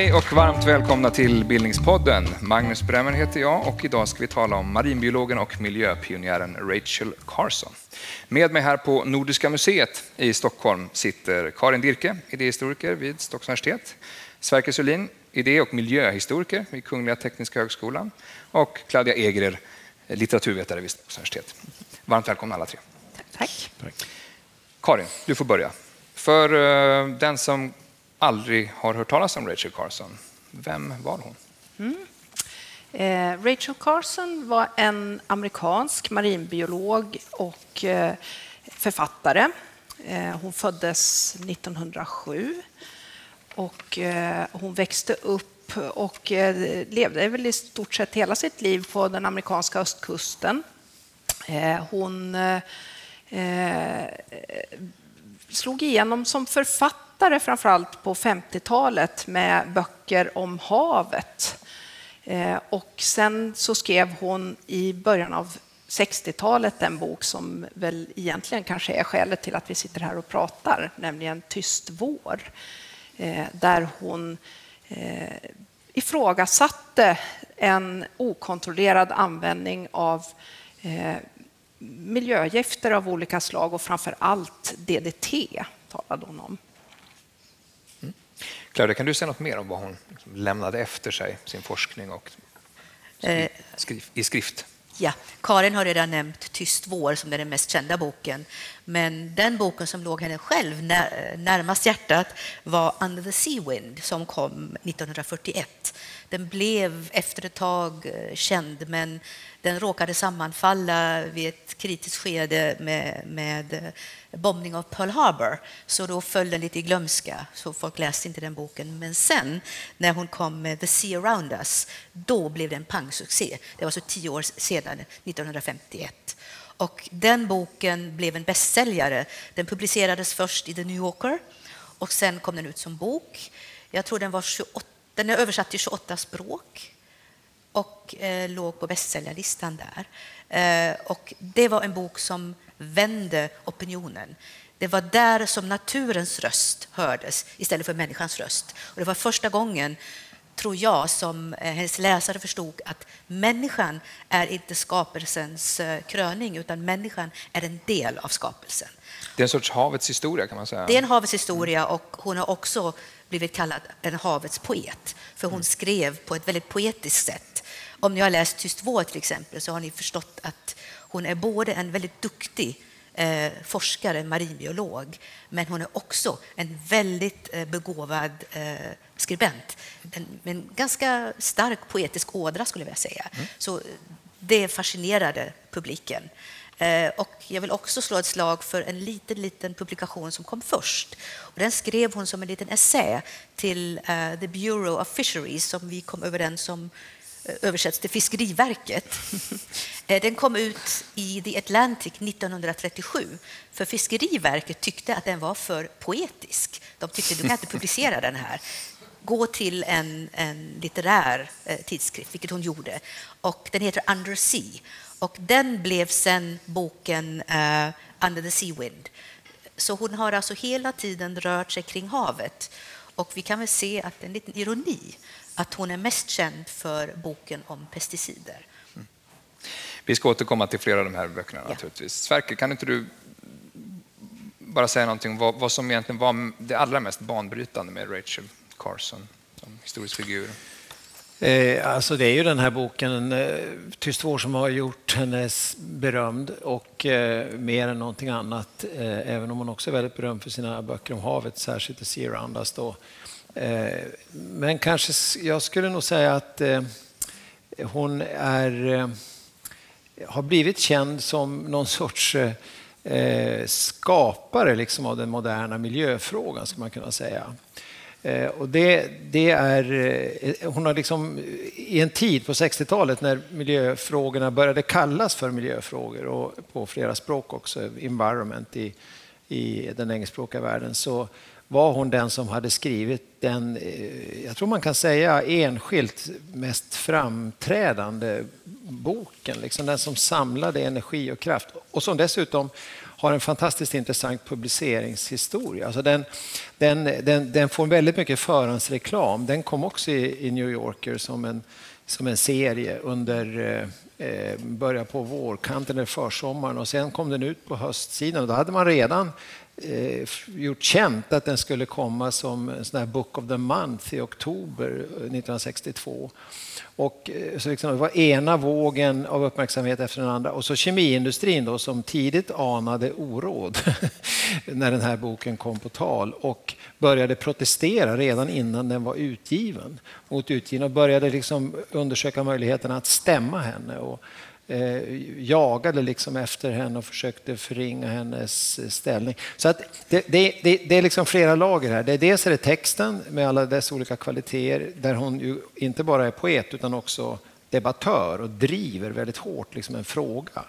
Hej och varmt välkomna till Bildningspodden. Magnus Bremmer heter jag och idag ska vi tala om marinbiologen och miljöpionjären Rachel Carson. Med mig här på Nordiska museet i Stockholm sitter Karin Dirke, idéhistoriker vid Stockholms universitet, Sverker Sölin, idé och miljöhistoriker vid Kungliga Tekniska högskolan och Claudia Egrer, litteraturvetare vid Stockholms universitet. Varmt välkomna alla tre. Tack. Tack. Karin, du får börja. För uh, den som aldrig har hört talas om Rachel Carson, vem var hon? Mm. Eh, Rachel Carson var en amerikansk marinbiolog och eh, författare. Eh, hon föddes 1907 och eh, hon växte upp och eh, levde väl i stort sett hela sitt liv på den amerikanska östkusten. Eh, hon eh, eh, slog igenom som författare framförallt på 50-talet med böcker om havet. Eh, och sen så skrev hon i början av 60-talet en bok som väl egentligen kanske är skälet till att vi sitter här och pratar, nämligen Tyst vår. Eh, där hon eh, ifrågasatte en okontrollerad användning av miljögifter av olika slag och framför allt DDT talade hon om. Claudia, kan du säga något mer om vad hon liksom lämnade efter sig, sin forskning och i skrift? Ja, Karin har redan nämnt Tyst vår som är den mest kända boken. Men den boken som låg henne själv närmast hjärtat var Under the Sea Wind som kom 1941. Den blev efter ett tag eh, känd, men den råkade sammanfalla vid ett kritiskt skede med, med eh, bombning av Pearl Harbor, så då föll den lite i glömska, så folk läste inte den boken. Men sen, när hon kom med The Sea Around Us, då blev det en pangsuccé. Det var så tio år sedan, 1951. Och den boken blev en bästsäljare. Den publicerades först i The New Yorker och sen kom den ut som bok. Jag tror den var 28 den är översatt till 28 språk och eh, låg på bästsäljarlistan där. Eh, och det var en bok som vände opinionen. Det var där som naturens röst hördes istället för människans röst. Och det var första gången, tror jag, som eh, hennes läsare förstod att människan är inte skapelsens eh, kröning, utan människan är en del av skapelsen. Det är en sorts havets historia kan man säga. Det är en havets historia och hon har också blivit kallad en havets poet, för hon skrev på ett väldigt poetiskt sätt. Om ni har läst Tyst vår till exempel så har ni förstått att hon är både en väldigt duktig eh, forskare, marinbiolog, men hon är också en väldigt eh, begåvad eh, skribent. En, en ganska stark poetisk ådra skulle jag vilja säga. Mm. Så det fascinerade publiken. Eh, och jag vill också slå ett slag för en liten, liten publikation som kom först. Och den skrev hon som en liten essä till uh, The Bureau of Fisheries som vi kom överens om uh, översätts till Fiskeriverket. den kom ut i The Atlantic 1937 för Fiskeriverket tyckte att den var för poetisk. De tyckte du kan inte publicera den här gå till en, en litterär eh, tidskrift, vilket hon gjorde. Och den heter Under Sea och den blev sen boken uh, Under the Sea Wind. Så hon har alltså hela tiden rört sig kring havet. Och vi kan väl se att det är en liten ironi att hon är mest känd för boken om pesticider. Mm. Vi ska återkomma till flera av de här böckerna ja. naturligtvis. Sverker, kan inte du bara säga någonting om vad, vad som egentligen var det allra mest banbrytande med Rachel Carson som historisk figur? Eh, alltså det är ju den här boken, eh, Tyst vår, som har gjort henne berömd och eh, mer än någonting annat. Eh, även om hon också är väldigt berömd för sina böcker om havet, särskilt The Sea Around Us. Då. Eh, men kanske, jag skulle nog säga att eh, hon är, eh, har blivit känd som någon sorts eh, skapare liksom av den moderna miljöfrågan, skulle man kunna säga. Eh, och det, det är, eh, hon har liksom, I en tid på 60-talet när miljöfrågorna började kallas för miljöfrågor och på flera språk också, environment i, i den engelskspråkiga världen, så var hon den som hade skrivit den, eh, jag tror man kan säga enskilt mest framträdande boken. Liksom den som samlade energi och kraft och som dessutom har en fantastiskt intressant publiceringshistoria. Alltså den, den, den, den får väldigt mycket förhandsreklam. Den kom också i, i New Yorker som en, som en serie under eh, eh början på vårkanten eller försommaren och sen kom den ut på höstsidan och då hade man redan eh, gjort känt att den skulle komma som en sån här Book of the Month i oktober eh, 1962. Och, eh, så liksom, det var ena vågen av uppmärksamhet efter den andra. Och så kemiindustrin då, som tidigt anade oråd när den här boken kom på tal och började protestera redan innan den var utgiven mot utgivningen och började liksom undersöka möjligheterna att stämma henne. Och, Eh, jagade liksom efter henne och försökte förringa hennes ställning. Så att det, det, det, det är liksom flera lager här. Det är dels är det texten med alla dess olika kvaliteter där hon ju inte bara är poet utan också debattör och driver väldigt hårt liksom en fråga.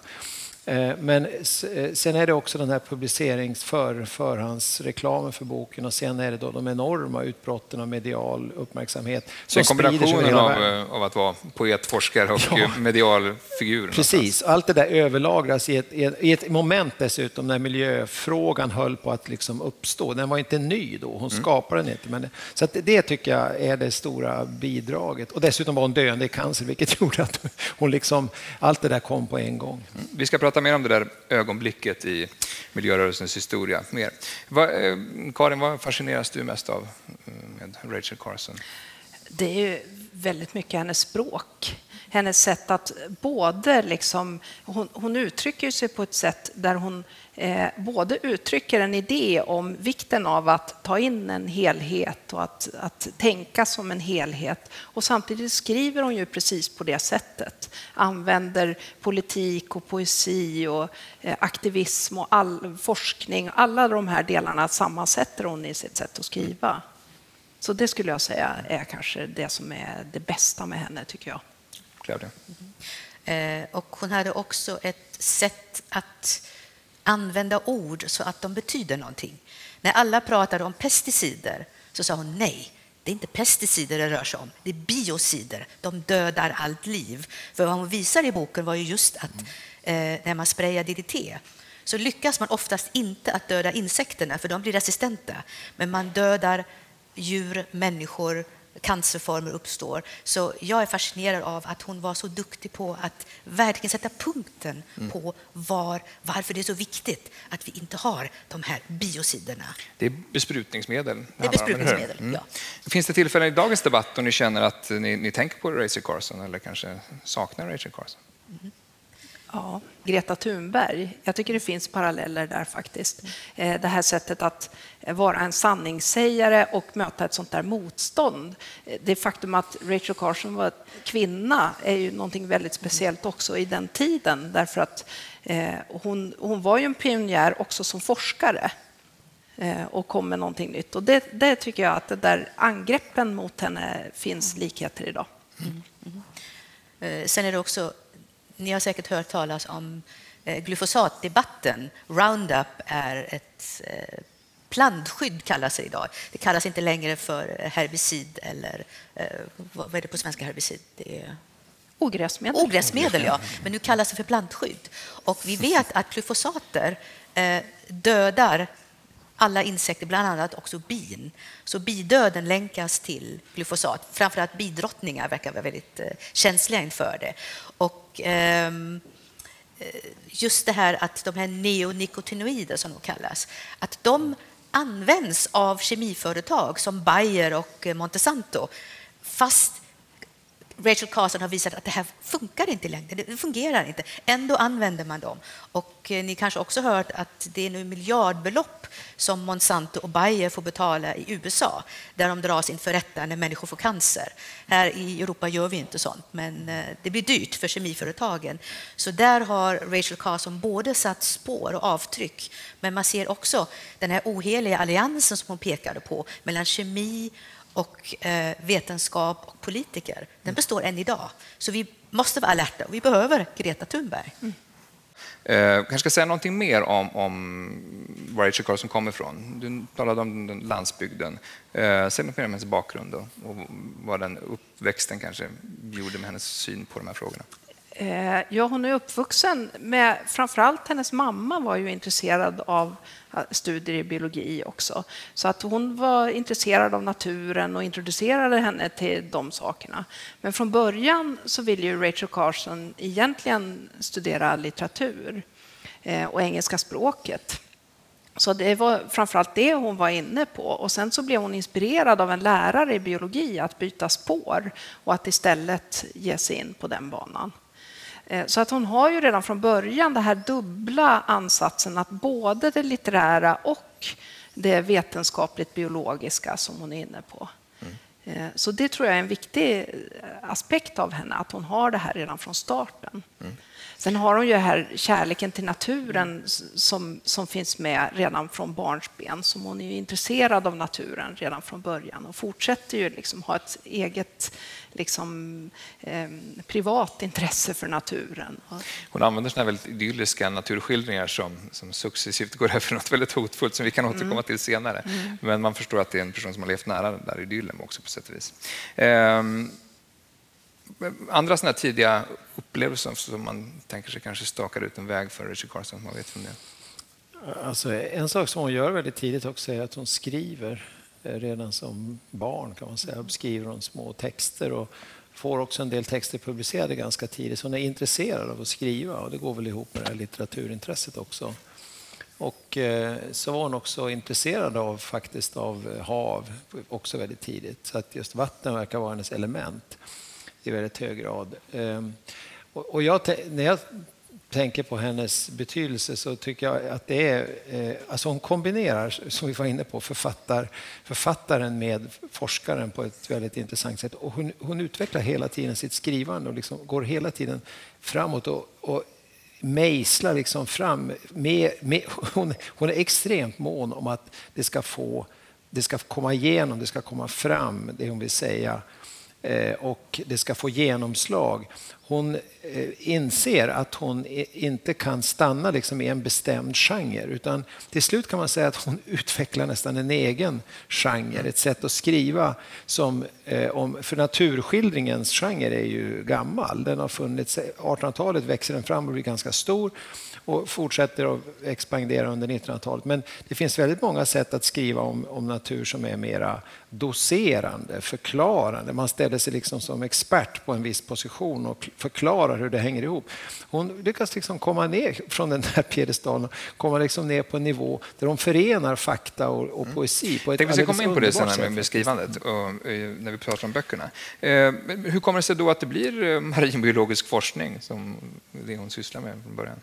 Eh, men eh, sen är det också den här publicerings för, förhandsreklamen för boken och sen är det då de enorma utbrotten av medial uppmärksamhet. Så kombinationen av, eh, av, att vara poet, forskare och ja. medial figur? Precis, allt det där överlagras i ett, i ett, moment dessutom när miljöfrågan höll på att liksom uppstå. Den var inte ny då, hon mm. skapade den inte. Men, så det tycker jag är det stora bidraget. Och dessutom var hon döende i cancer vilket gjorde att hon liksom, allt det där kom på en gång. Vi ska prata mer om det där ögonblicket i miljörörelsens historia. Mer. Va, eh, Karin, vad fascineras du mest av med Rachel Carson? Det är väldigt mycket hennes språk hennes sätt att både liksom, hon, hon uttrycker sig på ett sätt där hon eh, både uttrycker en idé om vikten av att ta in en helhet och att, att tänka som en helhet. Och samtidigt skriver hon ju precis på det sättet. Använder politik och poesi och eh, aktivism och all forskning. Alla de här delarna sammansätter hon i sitt sätt att skriva. Så det skulle jag säga är kanske det som är det bästa med henne, tycker jag. Claudia. Mm. och hon hade också ett sätt att använda ord så att de betyder någonting. När alla pratade om pesticider så sa hon nej, det är inte pesticider det rör sig om, det är biocider. De dödar allt liv. För vad hon visar i boken var ju just att eh, när man sprayar DDT så lyckas man oftast inte att döda insekterna för de blir resistenta. Men man dödar djur, människor, cancerformer uppstår. Så jag är fascinerad av att hon var så duktig på att verkligen sätta punkten mm. på var, varför det är så viktigt att vi inte har de här biociderna. Det är besprutningsmedel. Det är besprutningsmedel, mm. ja. Finns det tillfällen i dagens debatt då ni känner att ni, ni tänker på Rachel Carson eller kanske saknar Rachel Carson? Mm. Ja, Greta Thunberg. Jag tycker det finns paralleller där faktiskt. Eh, det här sättet att eh, vara en sanningssägare och möta ett sånt där motstånd. Eh, det faktum att Rachel Carson var kvinna är ju någonting väldigt speciellt också i den tiden därför att hon, hon var ju en pionjär också som forskare och kom med någonting nytt. Och det, det tycker jag att det där angreppen mot henne finns likheter idag. Mm. Mm. Sen är det också ni har säkert hört talas om eh, glyfosatdebatten. Roundup är ett eh, plantskydd kallas det idag. Det kallas inte längre för herbicid eller eh, vad är det på svenska herbicid? Det är Ogräsmedel. Ogräsmedel, ja. Men nu kallas det för plantskydd. Och vi vet att glyfosater dödar alla insekter, bland annat också bin. Så bidöden länkas till glyfosat. Framförallt bidrottningar verkar vara väldigt eh, känsliga inför det. Och, ehm, eh, just det här att de här neonikotinoider som de kallas, att de används av kemiföretag som Bayer och eh, Monsanto fast Rachel Carson har visat att det här funkar inte längre. Det fungerar inte. Ändå använder man dem. Och eh, ni kanske också hört att det är nu miljardbelopp som Monsanto och Bayer får betala i USA där de dras inför rätta när människor får cancer. Här i Europa gör vi inte sånt, men eh, det blir dyrt för kemiföretagen. Så där har Rachel Carson både satt spår och avtryck, men man ser också den här oheliga alliansen som hon pekade på mellan kemi och eh, vetenskap och politiker, den består än idag. Så vi måste vara alerta och vi behöver Greta Thunberg. Mm. Eh, kanske ska säga någonting mer om, om var Rachel Carson kommer ifrån. Du talade om den landsbygden. Eh, säg något mer om hennes bakgrund och, och vad den uppväxten kanske gjorde med hennes syn på de här frågorna. Eh, ja, hon är uppvuxen med, framförallt hennes mamma var ju intresserad av eh, studier i biologi också. Så att hon var intresserad av naturen och introducerade henne till de sakerna. Men från början så ville ju Rachel Carson egentligen studera litteratur eh, och engelska språket. Så det var framförallt det hon var inne på. Och sen så blev hon inspirerad av en lärare i biologi att byta spår och att istället ge sig in på den banan. Eh, så att hon har ju redan från början den här dubbla ansatsen att både det litterära och det vetenskapligt biologiska som hon är inne på. Mm. Så det tror jag är en viktig aspekt av henne, att hon har det här redan från starten. Mm. Sen har hon ju här kärleken till naturen som, som finns med redan från barnsben. Så hon är intresserad av naturen redan från början och fortsätter ju liksom ha ett eget liksom, eh, privat intresse för naturen. Hon använder såna väldigt idylliska naturskildringar som, som successivt går över för något väldigt hotfullt som vi kan återkomma mm. till senare. Mm. Men man förstår att det är en person som har levt nära den där idyllen också på sätt och vis. Eh, andra såna tidiga upplevelser som man tänker sig kanske stakar ut en väg för Richard Carson? Man vet vem det Alltså, en sak som hon gör väldigt tidigt också är att hon skriver Eh, redan som barn kan man säga. Skriver hon små texter och får också en del texter publicerade ganska tidigt. Så hon är intresserad av att skriva och det går väl ihop med det här litteraturintresset också. Och eh, så var hon också intresserad av faktiskt av hav också väldigt tidigt. Så att just vatten verkar vara hennes element i väldigt hög grad. Ehm, och jag, när jag tänker på hennes betydelse så tycker jag att det är... Eh, alltså hon kombinerar, som vi var inne på, författar, författaren med forskaren på ett väldigt intressant sätt. Och hon, hon utvecklar hela tiden sitt skrivande och liksom går hela tiden framåt och, och mejslar liksom fram. Med, med, hon, hon är extremt mån om att det ska, få, det ska komma igenom, det ska komma fram, det hon vill säga. Eh, och det ska få genomslag. Hon eh, inser att hon inte kan stanna liksom i en bestämd genre utan till slut kan man säga att hon utvecklar nästan en egen genre, ett sätt att skriva som, eh, om, för naturskildringens genre är ju gammal. Den har funnits, 1800-talet växer den fram och blir ganska stor och fortsätter att expandera under 1900-talet. Men det finns väldigt många sätt att skriva om, om natur som är mera doserande, förklarande. Man ställer sig liksom som expert på en viss position och förklarar hur det hänger ihop. Hon lyckas liksom komma ner från den här piedestalen och komma liksom ner på en nivå där de förenar fakta och, och mm. poesi på ett Vi ska komma in på det sen med beskrivandet och, eh, när vi pratar om böckerna. Eh, hur kommer det sig då att det blir eh, marinbiologisk forskning som det hon sysslar med från början?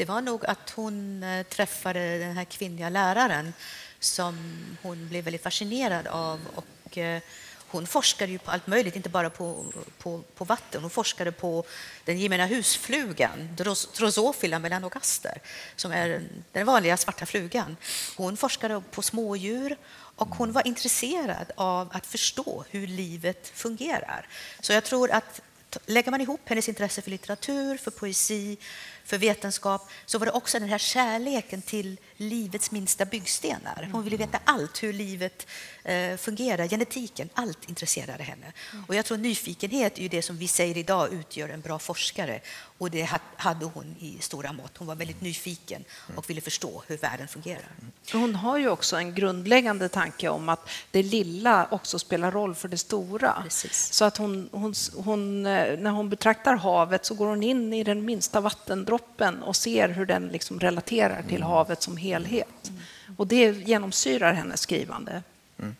Det var nog att hon eh, träffade den här kvinnliga läraren som hon blev väldigt fascinerad av. Och eh, hon forskade ju på allt möjligt, inte bara på, på, på vatten. Hon forskade på den gemena husflugan, Drosophila melanogaster, som är den vanliga svarta flugan. Hon forskade på smådjur och hon var intresserad av att förstå hur livet fungerar. Så jag tror att lägger man ihop hennes intresse för litteratur, för poesi, för vetenskap så var det också den här kärleken till livets minsta byggstenar. Hon ville veta allt, hur livet eh, fungerar, genetiken, allt intresserade henne. Och jag tror nyfikenhet är det som vi säger idag utgör en bra forskare. Och det hade hon i stora mått. Hon var väldigt nyfiken och ville förstå hur världen fungerar. Hon har ju också en grundläggande tanke om att det lilla också spelar roll för det stora. Precis. Så att hon, hon, hon, eh, när hon betraktar havet så går hon in i den minsta vattendroppen och ser hur den liksom relaterar till mm. havet som helhet. Och det genomsyrar hennes skrivande. Mm.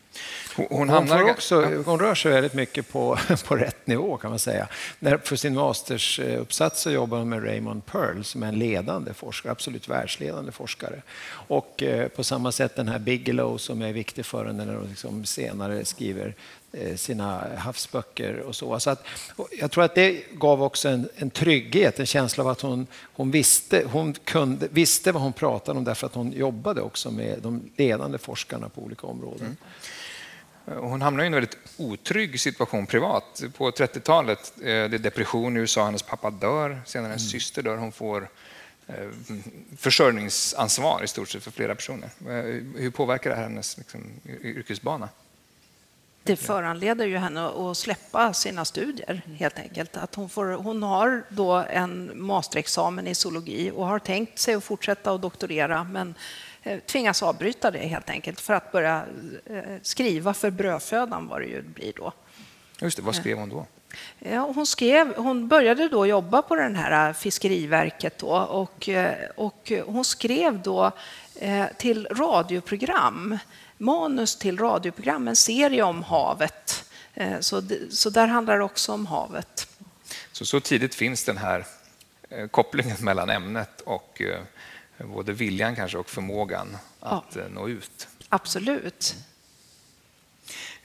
Hon, hon, hon, också, hon, rör sig väldigt mycket på, på rätt nivå kan man säga. När, för sin mastersuppsats så jobbar hon med Raymond Pearl som är en ledande forskare, absolut världsledande forskare. Och eh, på samma sätt den här Bigelow som är viktig för henne när hon liksom senare skriver Eh, sina havsböcker och så. så att, jag tror att det gav också en, en trygghet, en känsla av att hon, hon, visste, hon kunde, visste vad hon pratade om därför att hon jobbade också med de ledande forskarna på olika områden. Mm. Hon hamnar i en väldigt otrygg situation privat. På 30-talet, eh, det är depression i USA, hennes pappa dör, senare hennes mm. syster dör. Hon får eh, försörjningsansvar i stort sett för flera personer. Hur påverkar det här hennes liksom, yrkesbana? det föranleder ju henne att släppa sina studier helt enkelt. Att hon, får, hon har då en masterexamen i zoologi och har tänkt sig att fortsätta att doktorera men eh, tvingas avbryta det helt enkelt för att börja eh, skriva för brödfödan vad det ju blir då. Just det, vad skrev hon då? Ja, hon, skrev, hon började då jobba på det här Fiskeriverket då, och, och hon skrev då till radioprogram manus till radioprogram, en serie om havet. Eh, så, så där handlar det också om havet. Så, så tidigt finns den här eh, kopplingen mellan ämnet och eh, både viljan kanske och förmågan att ja. nå ut? Absolut.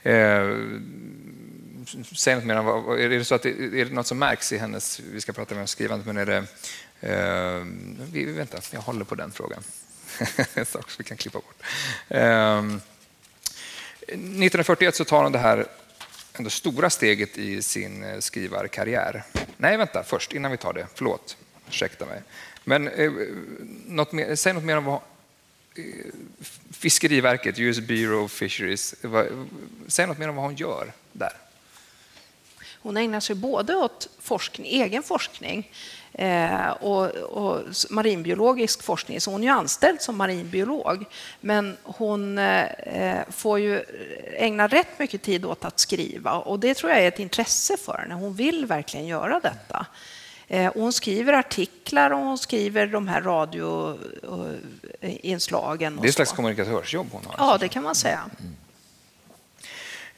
Eh, säg något mer om, är det så att är det något som märks i hennes, vi ska prata mer om skrivandet, men är det, eh, vi, vänta, jag håller på den frågan. en sak som vi kan klippa bort. 1941 ehm, så tar hon det här ändå stora steget i sin eh, skrivarkarriär. Nej, vänta, först innan vi tar det. Förlåt, ursäkta mig. Men eh, något mer, säg något mer om vad eh, Fiskeriverket, US Bureau of Fisheries, vad, säg något mer om vad hon gör där. Hon ägnar sig både åt forskning, egen forskning eh, och, och, marinbiologisk forskning. Så hon är ju anställd som marinbiolog, men hon eh, eh, får ju ägna rätt mycket tid åt att skriva och det tror jag är ett intresse för henne. Hon vill verkligen göra detta. Eh, och hon skriver artiklar och hon skriver de här radioinslagen. Det är ett slags kommunikatörsjobb hon har. Ja, det kan man säga. Mm.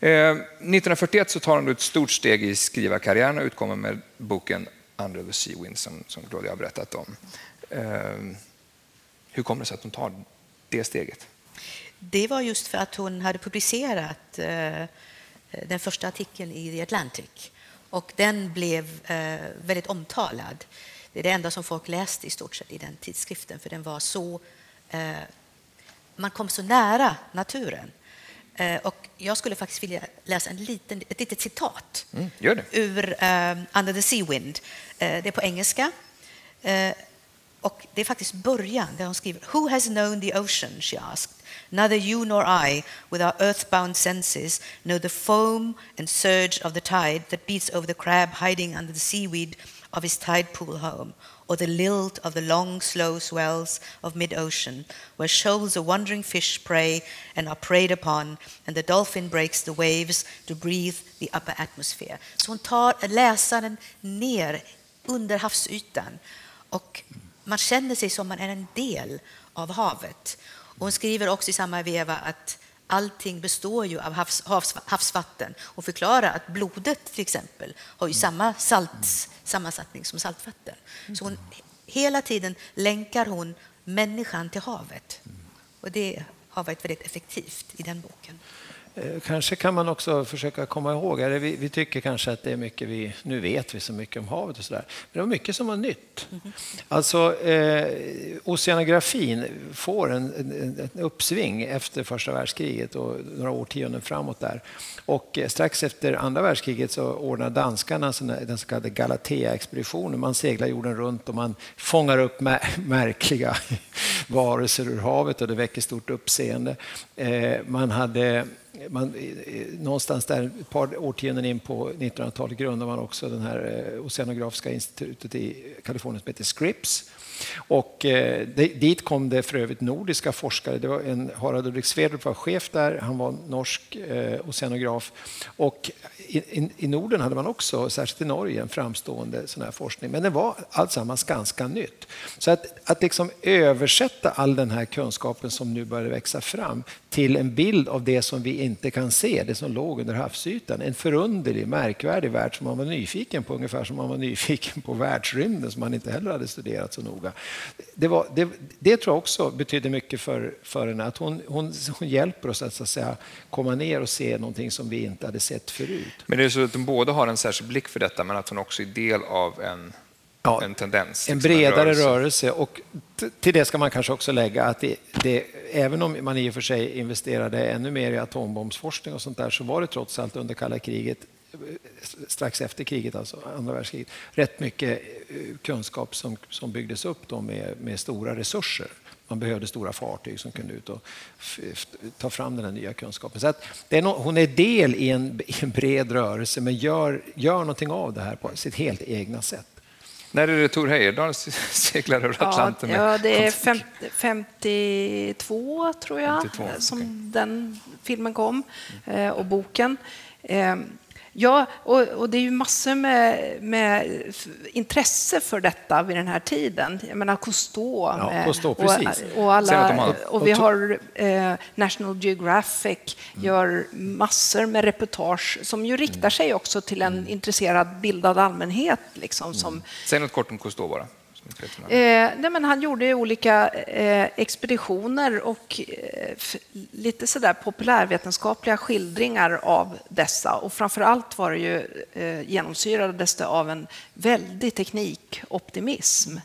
1941 så tar hon ett stort steg i skrivarkarriären och utkommer med boken Under the Sea Wind som, som Claudia har berättat om. Eh, hur kommer det sig att hon tar det steget? Det var just för att hon hade publicerat eh, den första artikeln i The Atlantic och den blev eh, väldigt omtalad. Det är det enda som folk läste i stort sett i den tidskriften för den var så... Man kom så nära naturen. Eh, och jag skulle faktiskt vilja läsa en liten, ett litet citat mm, ur uh, Under the Sea Wind. Uh, det är på engelska. Och det är faktiskt början där hon skriver Who has known the ocean? she asked. Neither you nor I, with our earthbound senses, know the foam and surge of the tide that beats over the crab hiding under the seaweed of his tide pool home, or the lilt of the long, slow swells of mid ocean, where shoals of wandering fish prey and are preyed upon, and the dolphin breaks the waves to breathe the upper atmosphere. Så hon tar läsaren ner under havsytan och man känner sig som man är en del av havet. Och hon skriver också i samma veva att allting består ju av havs, havs, havsvatten och förklarar att blodet till exempel har ju samma salt, sammansättning som saltvatten. Så hon, hela tiden länkar hon människan till havet. Och det har varit väldigt effektivt i den boken. Eh, kanske kan man också försöka komma ihåg, eller vi, vi, tycker kanske att det är mycket vi, nu vet vi så mycket om havet och sådär, men det var mycket som var nytt. Mm. Alltså eh, oceanografin får en, en, en, uppsving efter första världskriget och några årtionden framåt där. Och eh, strax efter andra världskriget så ordnar danskarna den så kallade Galatea-expeditionen. Man seglar jorden runt och man fångar upp märkliga varelser ur havet och det väcker stort uppseende. Eh, man hade man, någonstans där, ett par årtionden in på 1900-talet grundade man också det här eh, oceanografiska institutet i Kalifornien som heter Scripps. Och, eh, dit kom det för övrigt nordiska forskare. Det var en, Harald Ulrik Sverdrup var chef där, han var norsk eh, oceanograf. Och i, i, Norden hade man också, särskilt i Norge, en framstående sån här forskning. Men det var alltsammans ganska nytt. Så att, att liksom översätta all den här kunskapen som nu börjar växa fram till en bild av det som vi inte kan se, det som låg under havsytan. En förunderlig, märkvärdig värld som man var nyfiken på, ungefär som man var nyfiken på världsrymden som man inte heller hade studerat så noga. Det, var, det, det tror jag också betydde mycket för, för henne, att hon, hon, hon hjälper oss att, så att säga, komma ner och se någonting som vi inte hade sett förut. Men det är så att de båda har en särskild blick för detta, men att hon också är del av en Ja, en tendens. En liksom, bredare en rörelse. rörelse. Och till det ska man kanske också lägga att det, det, även om man i och för sig investerade ännu mer i atombombsforskning och sånt där så var det trots allt under kalla kriget strax efter kriget, alltså andra världskriget, rätt mycket eh, kunskap som, som byggdes upp då med, med stora resurser man behövde stora fartyg som kunde ut och ta fram den här nya kunskapen. Så att är no hon är del i en, i en bred rörelse men gör, gör någonting av det här på sitt helt egna sätt. När är det Tor Heyerdahl seglar över Atlanten? Ja, ja det är 50, 52, tror jag, 52, som okay. den filmen kom, mm. och boken. Ja, och, och, det är ju massor med, med, intresse för detta vid den här tiden. Jag menar Cousteau. Ja, med, Cousteau precis. Och, och, alla, och vi har eh, National Geographic mm. gör massor med reportage som ju riktar sig också till en mm. intresserad, bildad allmänhet. Liksom, som, mm. Säg något kort om Cousteau bara. Eh, nej, men han gjorde olika eh, expeditioner och eh, lite sådär populärvetenskapliga skildringar av dessa. Och framför allt var det ju, eh, genomsyrades det av en väldig teknikoptimism.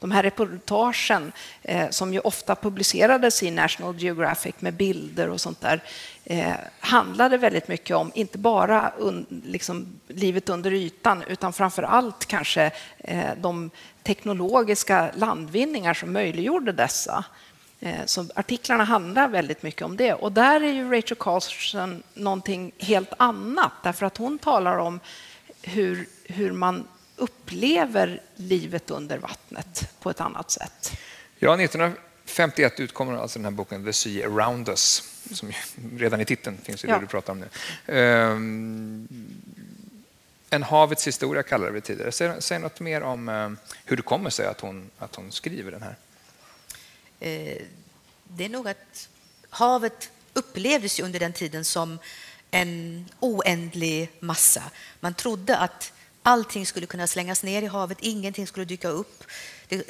De här reportagen, eh, som ju ofta publicerades i National Geographic med bilder och sånt där, eh, handlade väldigt mycket om, inte bara un, liksom, livet under ytan, utan framför allt kanske eh, de teknologiska landvinningar som möjliggjorde dessa. Eh, så artiklarna handlar väldigt mycket om det. Och där är ju Rachel Carlson någonting helt annat, därför att hon talar om hur, hur man upplever livet under vattnet på ett annat sätt. Ja, 1951 utkommer alltså den här boken The Sea Around Us, som redan i titeln finns i ja. det du pratar om nu. En havets historia kallade vi tidigare. Säg, säg något mer om eh, hur det kommer sig att hon, att hon skriver den här. Eh, det är nog att havet upplevdes under den tiden som en oändlig massa. Man trodde att allting skulle kunna slängas ner i havet, ingenting skulle dyka upp. Det,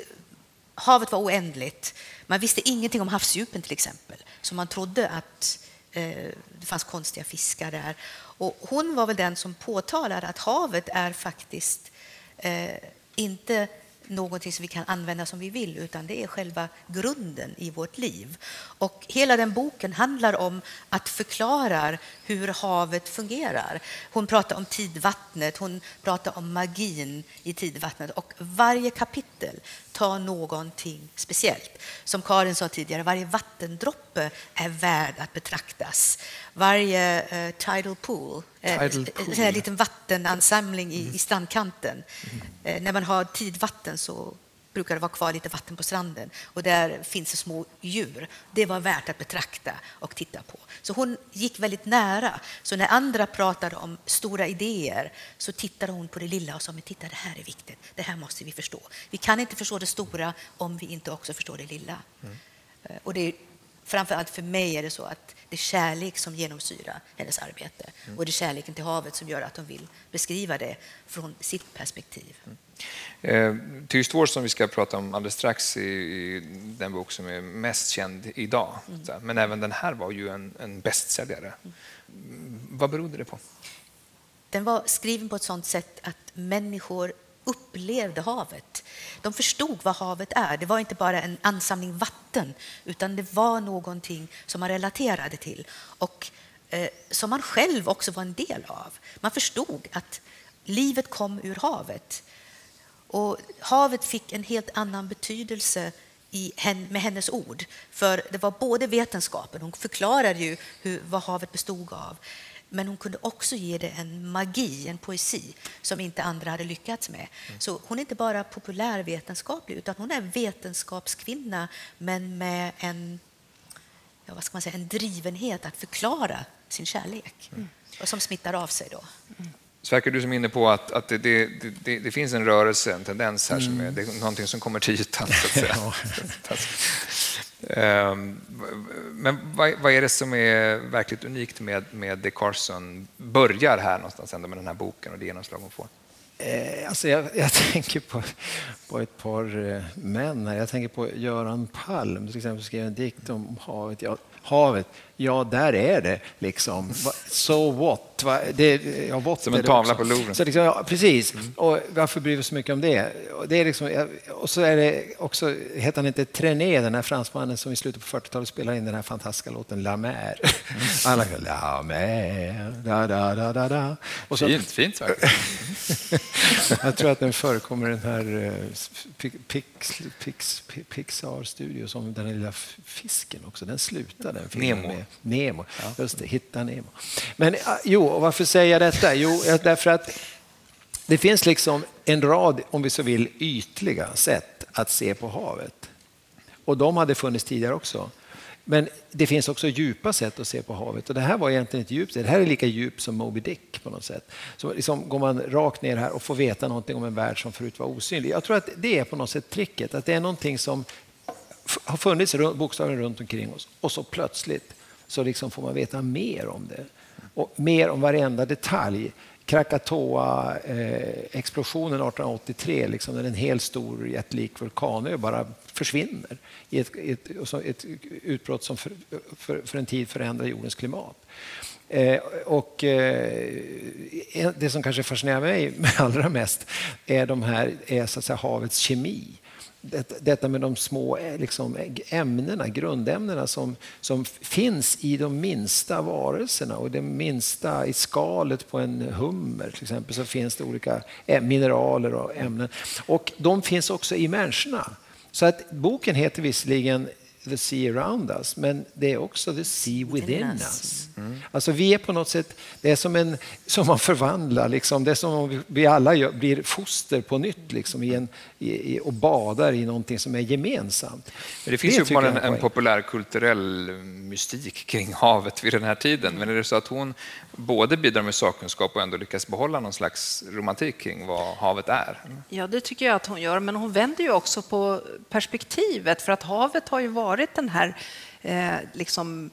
havet var oändligt. Man visste ingenting om havsdjupen till exempel, så man trodde att Eh, det fanns konstiga fiskar där. Och hon var väl den som påtalade att havet är faktiskt eh, inte någonting som vi kan använda som vi vill, utan det är själva grunden i vårt liv. Och hela den boken handlar om att förklara hur havet fungerar. Hon pratar om tidvattnet, hon pratar om magin i tidvattnet och varje kapitel tar någonting speciellt. Som Karin sa tidigare, varje vattendroppe är värd att betraktas. Varje uh, tidal pool, tidal pool en liten vattenansamling i, mm. i strandkanten. Mm. Uh, när man har tidvatten så brukar det vara kvar lite vatten på stranden och där finns det små djur. Det var värt att betrakta och titta på. Så hon gick väldigt nära. Så när andra pratade om stora idéer så tittade hon på det lilla och sa men titta det här är viktigt, det här måste vi förstå. Vi kan inte förstå det stora om vi inte också förstår det lilla. Mm. Och det är, framför allt för mig är det så att det är kärlek som genomsyrar hennes arbete mm. och det är kärleken till havet som gör att hon vill beskriva det från sitt perspektiv. Mm. Eh, Tyst som vi ska prata om alldeles strax i, den bok som är mest känd idag. Mm. Men även den här var ju en, en bästsäljare. Mm. Vad berodde det på? Den var skriven på ett sådant sätt att människor upplevde havet. De förstod vad havet är. Det var inte bara en ansamling vatten utan det var någonting som man relaterade till och eh, som man själv också var en del av. Man förstod att livet kom ur havet. Och havet fick en helt annan betydelse i, med hennes ord. För det var både vetenskapen, hon förklarade ju hur, vad havet bestod av, men hon kunde också ge det en magi, en poesi som inte andra hade lyckats med. Mm. Så hon är inte bara populärvetenskaplig utan hon är vetenskapskvinna men med en, ja, vad ska man säga, en drivenhet att förklara sin kärlek mm. och som smittar av sig. då. Mm. Sverker, du som är inne på att, att det, det, det, det, finns en rörelse, en tendens här, som är, det är någonting som kommer till ytan. Så att säga. Ehm, men vad, är det som är verkligt unikt med, med det Carson börjar här någonstans ändå med den här boken och det genomslag hon får? Eh, alltså jag, jag, tänker på, på ett par eh, män här. Jag tänker på Göran Palm, till exempel skrev en dikt om havet. Ja, havet Ja, där är det liksom. So what? Det, ja, what Som en tavla på Louvre. Så liksom, ja, precis. Mm. Och varför bryr vi oss så mycket om det? Och, det är liksom, och så är det också, heter han inte Trené, den här fransmannen som i slutet på 40-talet spelade in den här fantastiska låten La Mer. Mm. Alla kan La Mer, da, da, da, da, da. Och så, fint, fint. Jag tror att den förekommer i den här eh, Pix, Pix, Pixar Studio som den lilla fisken också. Den slutar den filmen Nemo. med. Nemo. Ja. Just det, Hitta Nemo. Men ah, jo, varför säger jag detta? Jo, därför att det finns liksom en rad, om vi så vill, ytliga sätt att se på havet. Och de hade funnits tidigare också. Men det finns också djupa sätt att se på havet. Och det här var egentligen ett djupt Det här är lika djupt som Moby Dick på något sätt. Så liksom går man rakt ner här och får veta någonting om en värld som förut var osynlig. Jag tror att det är på något sätt tricket. Att det är någonting som har funnits bokstavligen runt omkring oss och så plötsligt så liksom får man veta mer om det. Och mer om varenda detalj. Krakatoa-explosionen eh, 1883, liksom, när en hel stor jättelik vulkanö bara försvinner i ett, ett, ett utbrott som för, för, för, en tid förändrar jordens klimat. Eh, och, eh, det som kanske fascinerar mig allra mest är, de här, är så att säga, havets kemi detta med de små eh, liksom, ämnena, grundämnena som, som finns i de minsta varelserna och det minsta i skalet på en hummer till exempel så finns det olika mineraler och ämnen. Och de finns också i människorna. Så att boken heter visserligen the sea around us, men det är också the sea within us. Mm. Alltså vi är på något sätt, det är som, en, som man förvandlar, liksom. det är som om vi alla gör, blir foster på nytt liksom, i en, i, och badar i någonting som är gemensamt. Men det finns det ju bara en, en populär kulturell mystik kring havet vid den här tiden, men är det så att hon både bidrar med sakkunskap och ändå lyckas behålla någon slags romantik kring vad havet är? Ja, det tycker jag att hon gör, men hon vänder ju också på perspektivet, för att havet har ju varit den här eh, liksom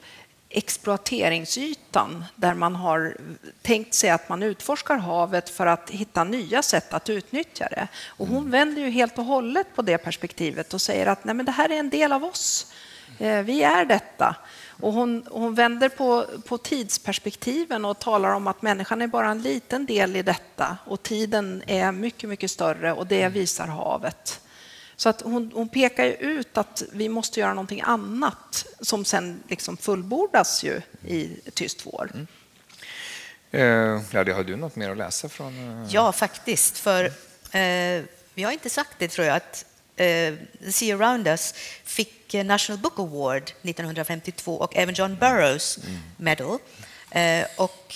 exploateringsytan där man har tänkt sig att man utforskar havet för att hitta nya sätt att utnyttja det. Och hon mm. vänder ju helt och hållet på det perspektivet och säger att Nej, men det här är en del av oss. Eh, vi är detta. Och hon, hon vänder på, på tidsperspektiven och talar om att människan är bara en liten del i detta och tiden är mycket, mycket större och det visar havet. Så att hon, hon pekar ut att vi måste göra någonting annat som sen liksom fullbordas ju i Tyst vår. Mm. Eh, Claudia, har du något mer att läsa från? Eh... Ja, faktiskt. För eh, vi har inte sagt det, tror jag, att eh, Sea Around Us fick National Book Award 1952 och även John Burroughs mm. Medal. Eh, och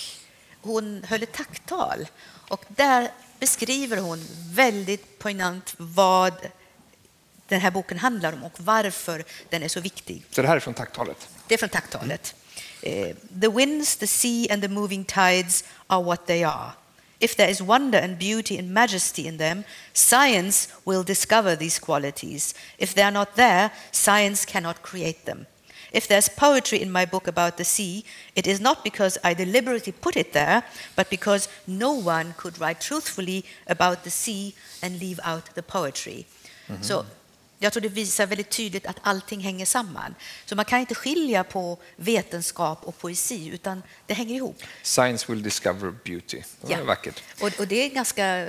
hon höll ett tacktal och där beskriver hon väldigt poignant vad den här boken handlar om och varför den är så viktig. Så det här är från tacktalet? Det är från tacktalet. Mm. The winds, the sea and the moving tides are what they are. If there is wonder and beauty and majesty in them, science will discover these qualities. If they are not there, science cannot create them. If there's poetry in my book about the sea, it is not because I deliberately put it there, but because no one could write truthfully about the sea and leave out the poetry. Mm -hmm. So Jag tror det visar väldigt tydligt att allting hänger samman. Så man kan inte skilja på vetenskap och poesi, utan det hänger ihop. Science will discover beauty. Det ja. vackert. Och, och, det är ganska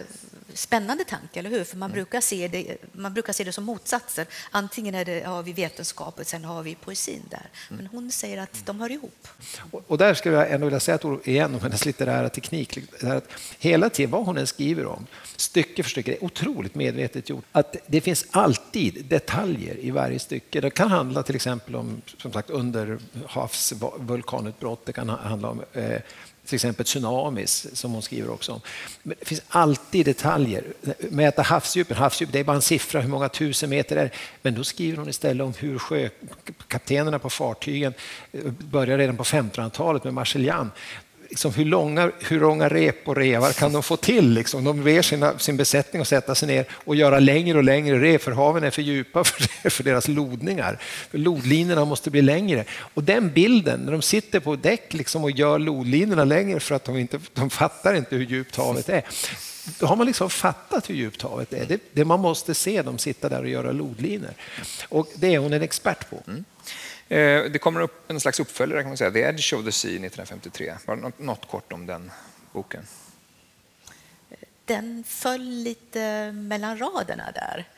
spännande tanke, eller hur? För man, mm. brukar se det, man brukar se det som motsatser. Antingen är det, har vi vetenskap och sen har vi poesin där. Mm. Men hon säger att de hör ihop. Och, och där skulle jag ändå vilja säga ett ord igen om hennes litterära teknik. Att hela tiden, vad hon än skriver om, stycke för stycke, det är otroligt medvetet gjort. Att det finns alltid detaljer i varje stycke. Det kan handla till exempel om som sagt, underhavsvulkanutbrott, det kan handla om eh, till exempel tsunamis som hon skriver också om. Men det finns alltid detaljer. Mäta havsdjupen, havsdjup, det är bara en siffra hur många tusen meter det är. Men då skriver hon istället om hur sjökaptenerna på fartygen eh, började redan på 1500-talet med Marseljan liksom hur, långa, hur långa rep och revar kan de få till? Liksom? De ber sina, sin besättning att sätta sig ner och göra längre och längre rep, för haven är för djupa för, för deras lodningar. För lodlinorna måste bli längre. Och den bilden, när de sitter på däck liksom och gör lodlinorna längre för att de, inte, de fattar inte hur djupt havet är. då har man liksom fattat hur djupt havet är. Det, det man måste se dem sitta där och göra lodlinor. Och det är hon en expert på. Mm. Eh, det kommer upp en slags uppföljare, kan man säga, The Edge of the Sea 1953. Bara något, något kort om den boken. Den föll lite mellan raderna där.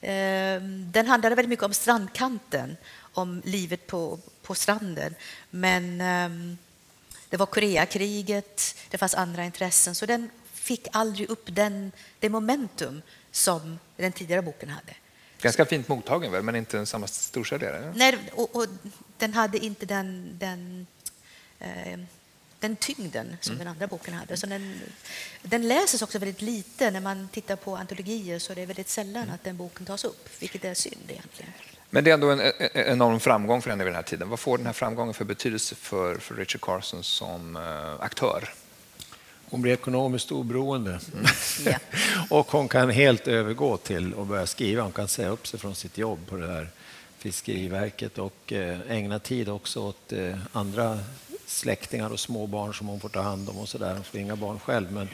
Ehm, den handlade väldigt mycket om strandkanten, om livet på, på stranden. Men ehm, det var Koreakriget, det fanns andra intressen, så den fick aldrig upp den, det momentum som den tidigare boken hade. Ganska fint mottagen, väl, men inte samma storsäljare? Nej, och, och, den hade inte den, den, eh, den tyngden som mm. den andra boken hade. Så den, den läses också väldigt lite. När man tittar på antologier så är det väldigt sällan mm. att den boken tas upp, vilket är synd egentligen. Men det är ändå en, en enorm framgång för henne vid den här tiden. Vad får den här framgången för betydelse för, för Richard Carson som uh, aktör? Hon blir ekonomiskt oberoende. Mm. Yeah. och hon kan helt övergå till att börja skriva. Hon kan säga upp sig från sitt jobb på det här Fiskeriverket och eh, ägna tid också åt eh, andra släktingar och små barn som hon får ta hand om och så där. Hon får inga barn själv. Men,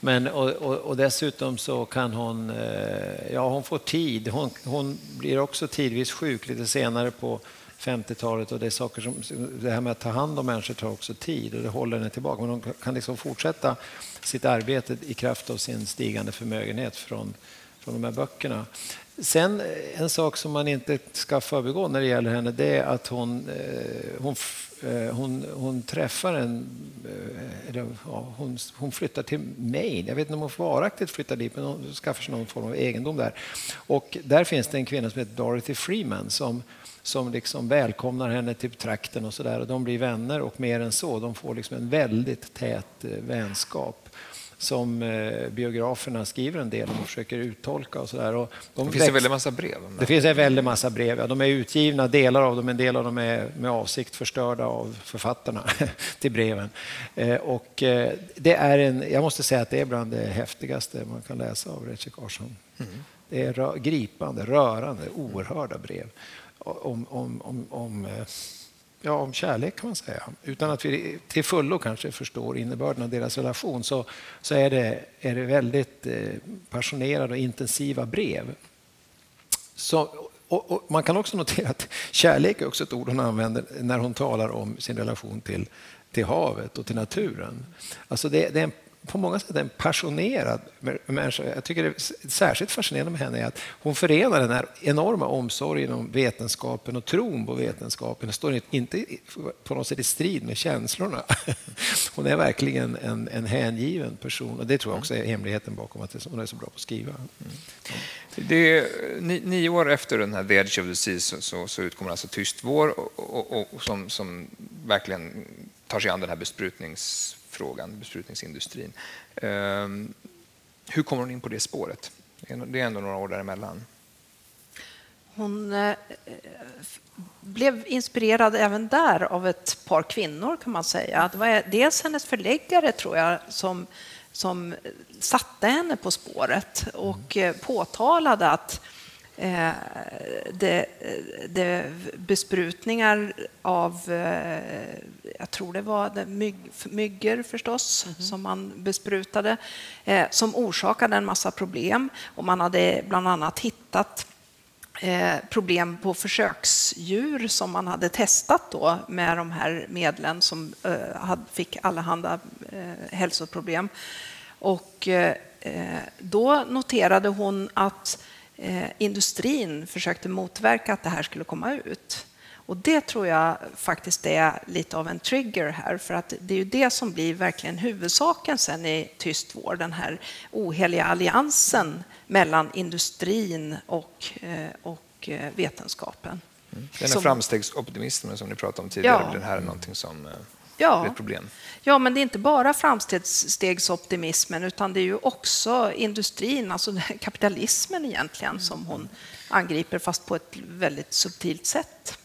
men, och, och, och dessutom så kan hon, eh, ja hon får tid. Hon, hon blir också tidvis sjuk lite senare på 50-talet och det är saker som, det här med att ta hand om människor tar också tid och det håller henne tillbaka. Men hon kan liksom fortsätta sitt arbete i kraft av sin stigande förmögenhet från, från de här böckerna. Sen eh, en sak som man inte ska förbigå när det gäller henne det är att hon, eh, hon eh, hon, hon träffar en... Ja, hon, hon, flyttar till Maine. Jag vet inte om hon varaktigt flyttar dit, men hon skaffar sig någon form av egendom där. Och där finns det en kvinna som heter Dorothy Freeman som, som liksom välkomnar henne till trakten och så där. Och de blir vänner och mer än så. De får liksom en väldigt tät eh, vänskap som eh, biograferna skriver en del om och försöker uttolka. Och så där. Och de det finns en väldig massa brev. Det finns en väldig massa brev. Ja. De är utgivna, delar av dem, en del av dem är med avsikt förstörda av författarna till breven. Eh, och det är en, jag måste säga att det är bland det häftigaste man kan läsa av Richard Carson. Mm. Det är gripande, rörande, oerhörda brev om, om, om, om eh, ja, om kärlek kan man säga. Utan att vi till fullo kanske förstår innebörden av deras relation så, så är, det, är det väldigt eh, passionerade och intensiva brev. Så, och, och man kan också notera att kärlek är också ett ord hon använder när hon talar om sin relation till, till havet och till naturen. Alltså det, det är en på många sätt en passionerad människa. Jag tycker det är särskilt fascinerande med henne är att hon förenar den här enorma omsorgen om vetenskapen och tron på vetenskapen. Det står inte på något sätt i strid med känslorna. Hon är verkligen en, en hängiven person och det tror jag också är hemligheten bakom att hon är så bra på att skriva. Mm. Det är, nio år efter den här The Edge of the Sea så, så, så utkommer alltså Tyst vår och, och, och som, som verkligen tar sig an den här besprutnings frågan, besprutningsindustrin. Ehm, hur kommer hon in på det spåret? Det är ändå några år däremellan. Hon eh, blev inspirerad även där av ett par kvinnor kan man säga. Det var dels hennes förläggare tror jag som, som satte henne på spåret och eh, påtalade att det, det besprutningar av, eh, jag tror det var det mygg, myggor förstås, mm som man besprutade, eh, som orsakade en massa problem. Och man hade bland annat hittat problem på försöksdjur som man hade testat då med de här medlen som fick allehanda hälsoproblem. Och då noterade hon att eh, industrin försökte motverka att det här skulle komma ut. Och det tror jag faktiskt är lite av en trigger här, för att det är ju det som blir verkligen huvudsaken sen i tyst vård, den här oheliga alliansen mellan industrin och, eh, och eh, vetenskapen. Mm. Den här som, framstegsoptimismen som ni pratade om tidigare, ja. den här är någonting som eh, ja. ett problem? Ja, men det är inte bara framstegsoptimismen utan det är ju också industrin, alltså kapitalismen egentligen, mm. som hon angriper fast på ett väldigt subtilt sätt.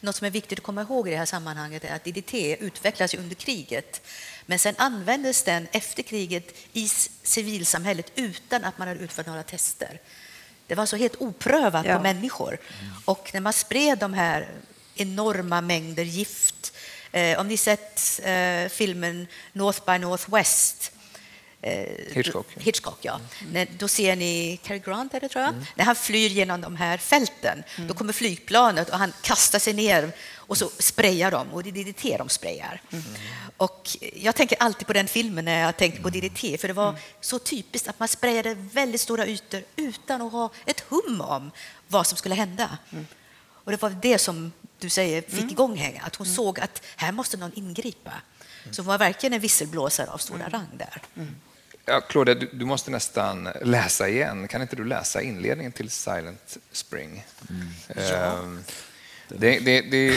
Något som är viktigt att komma ihåg i det här sammanhanget är att DDT utvecklas under kriget men sen användes den efter kriget i civilsamhället utan att man hade utfört några tester. Det var så helt oprövat ja. på människor. Och när man spred de här enorma mängder gift om ni sett eh, filmen North by Northwest eh, Hitchcock. Hitchcock ja. När, då ser ni Cary Grant, är det, tror jag, när han flyr genom de här fälten. Då kommer flygplanet och han kastar sig ner och så sprayar de, och det är DDT de sprayar. Och jag tänker alltid på den filmen när jag tänker på DDT, för det var så typiskt att man sprayade väldigt stora ytor utan att ha ett hum om vad som skulle hända. Och det var det som du säger fick igång henne, att hon såg att här måste någon ingripa. Så hon var verkligen en visselblåsare av stora rang där. Ja, Claudia, du, du måste nästan läsa igen. Kan inte du läsa inledningen till Silent Spring? Ehm, det, det, det, eh,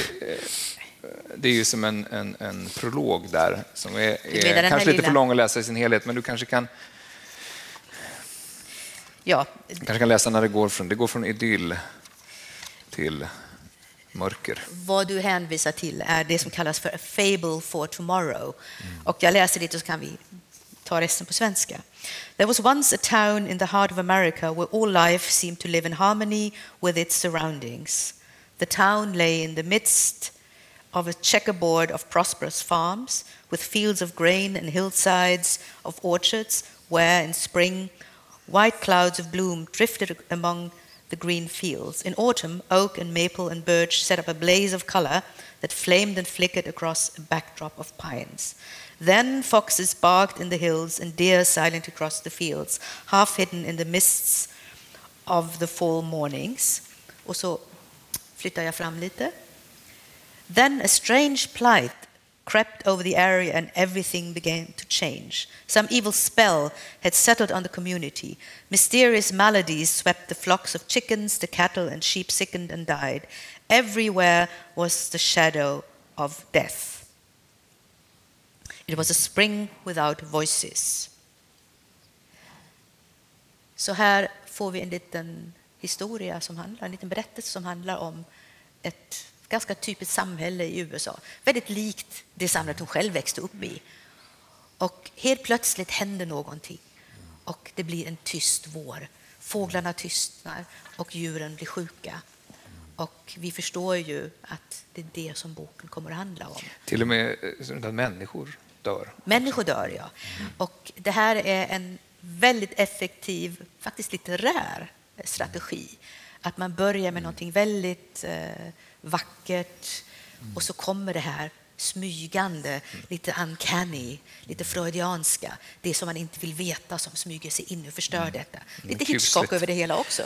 det är ju som en, en, en prolog där som är, är kanske lite lilla- för lång att läsa i sin helhet, men du kanske kan, Ja, kanske kan läsa när det går från, det går från idyll till mörker. vad du hänvisar till är det som kallas för a fable for tomorrow. Och jag läser lite så kan vi ta resten på svenska. There was once a town in the heart of America where all life seemed to live in harmony with its surroundings. The town lay in the midst of a checkerboard of prosperous farms with fields of grain and hillsides of orchards where in spring white clouds of bloom drifted among the green fields. In autumn, oak and maple and birch set up a blaze of color that flamed and flickered across a backdrop of pines. Then foxes barked in the hills and deer silently crossed the fields, half hidden in the mists of the fall mornings. Och så flyttar jag fram lite. Then a strange plight crept over the area and everything began to change. Some evil spell had settled on the community. Mysterious maladies swept the flocks of chickens, the cattle and sheep sickened and died. Everywhere was the shadow of death. It was a spring without voices. Så här får vi en liten historia som handlar, en liten berättelse som handlar om ett ganska typiskt samhälle i USA. Väldigt likt det samhället hon själv växte upp i. Och helt plötsligt händer någonting och det blir en tyst vår. Fåglarna tystnar och djuren blir sjuka. Och vi förstår ju att det är det som boken kommer att handla om. Till och med eh, att människor dör. Människor dör, ja. Och det här är en väldigt effektiv, faktiskt litterär strategi. Att man börjar med någonting väldigt eh, vackert och så kommer det här smygande, lite uncanny, lite freudianska. Det som man inte vill veta som smyger sig in och förstör detta. Lite kusligt. Hitchcock över det hela också.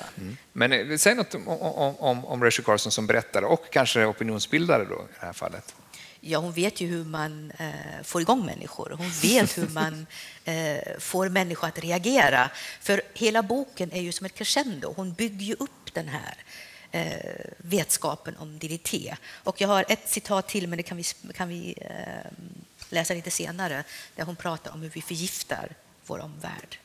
Men eh, säg något om, om, om, Rachel Carson som berättare och kanske opinionsbildare då, i det här fallet. Ja, hon vet ju hur man eh, får igång människor. Hon vet hur man eh, får människor att reagera. För hela boken är ju som ett crescendo. Hon bygger ju upp den här Eh, vetskapen om DDT. Och jag har ett citat till, men det kan vi, kan vi eh, läsa lite senare, där hon pratar om hur vi förgiftar vår omvärld.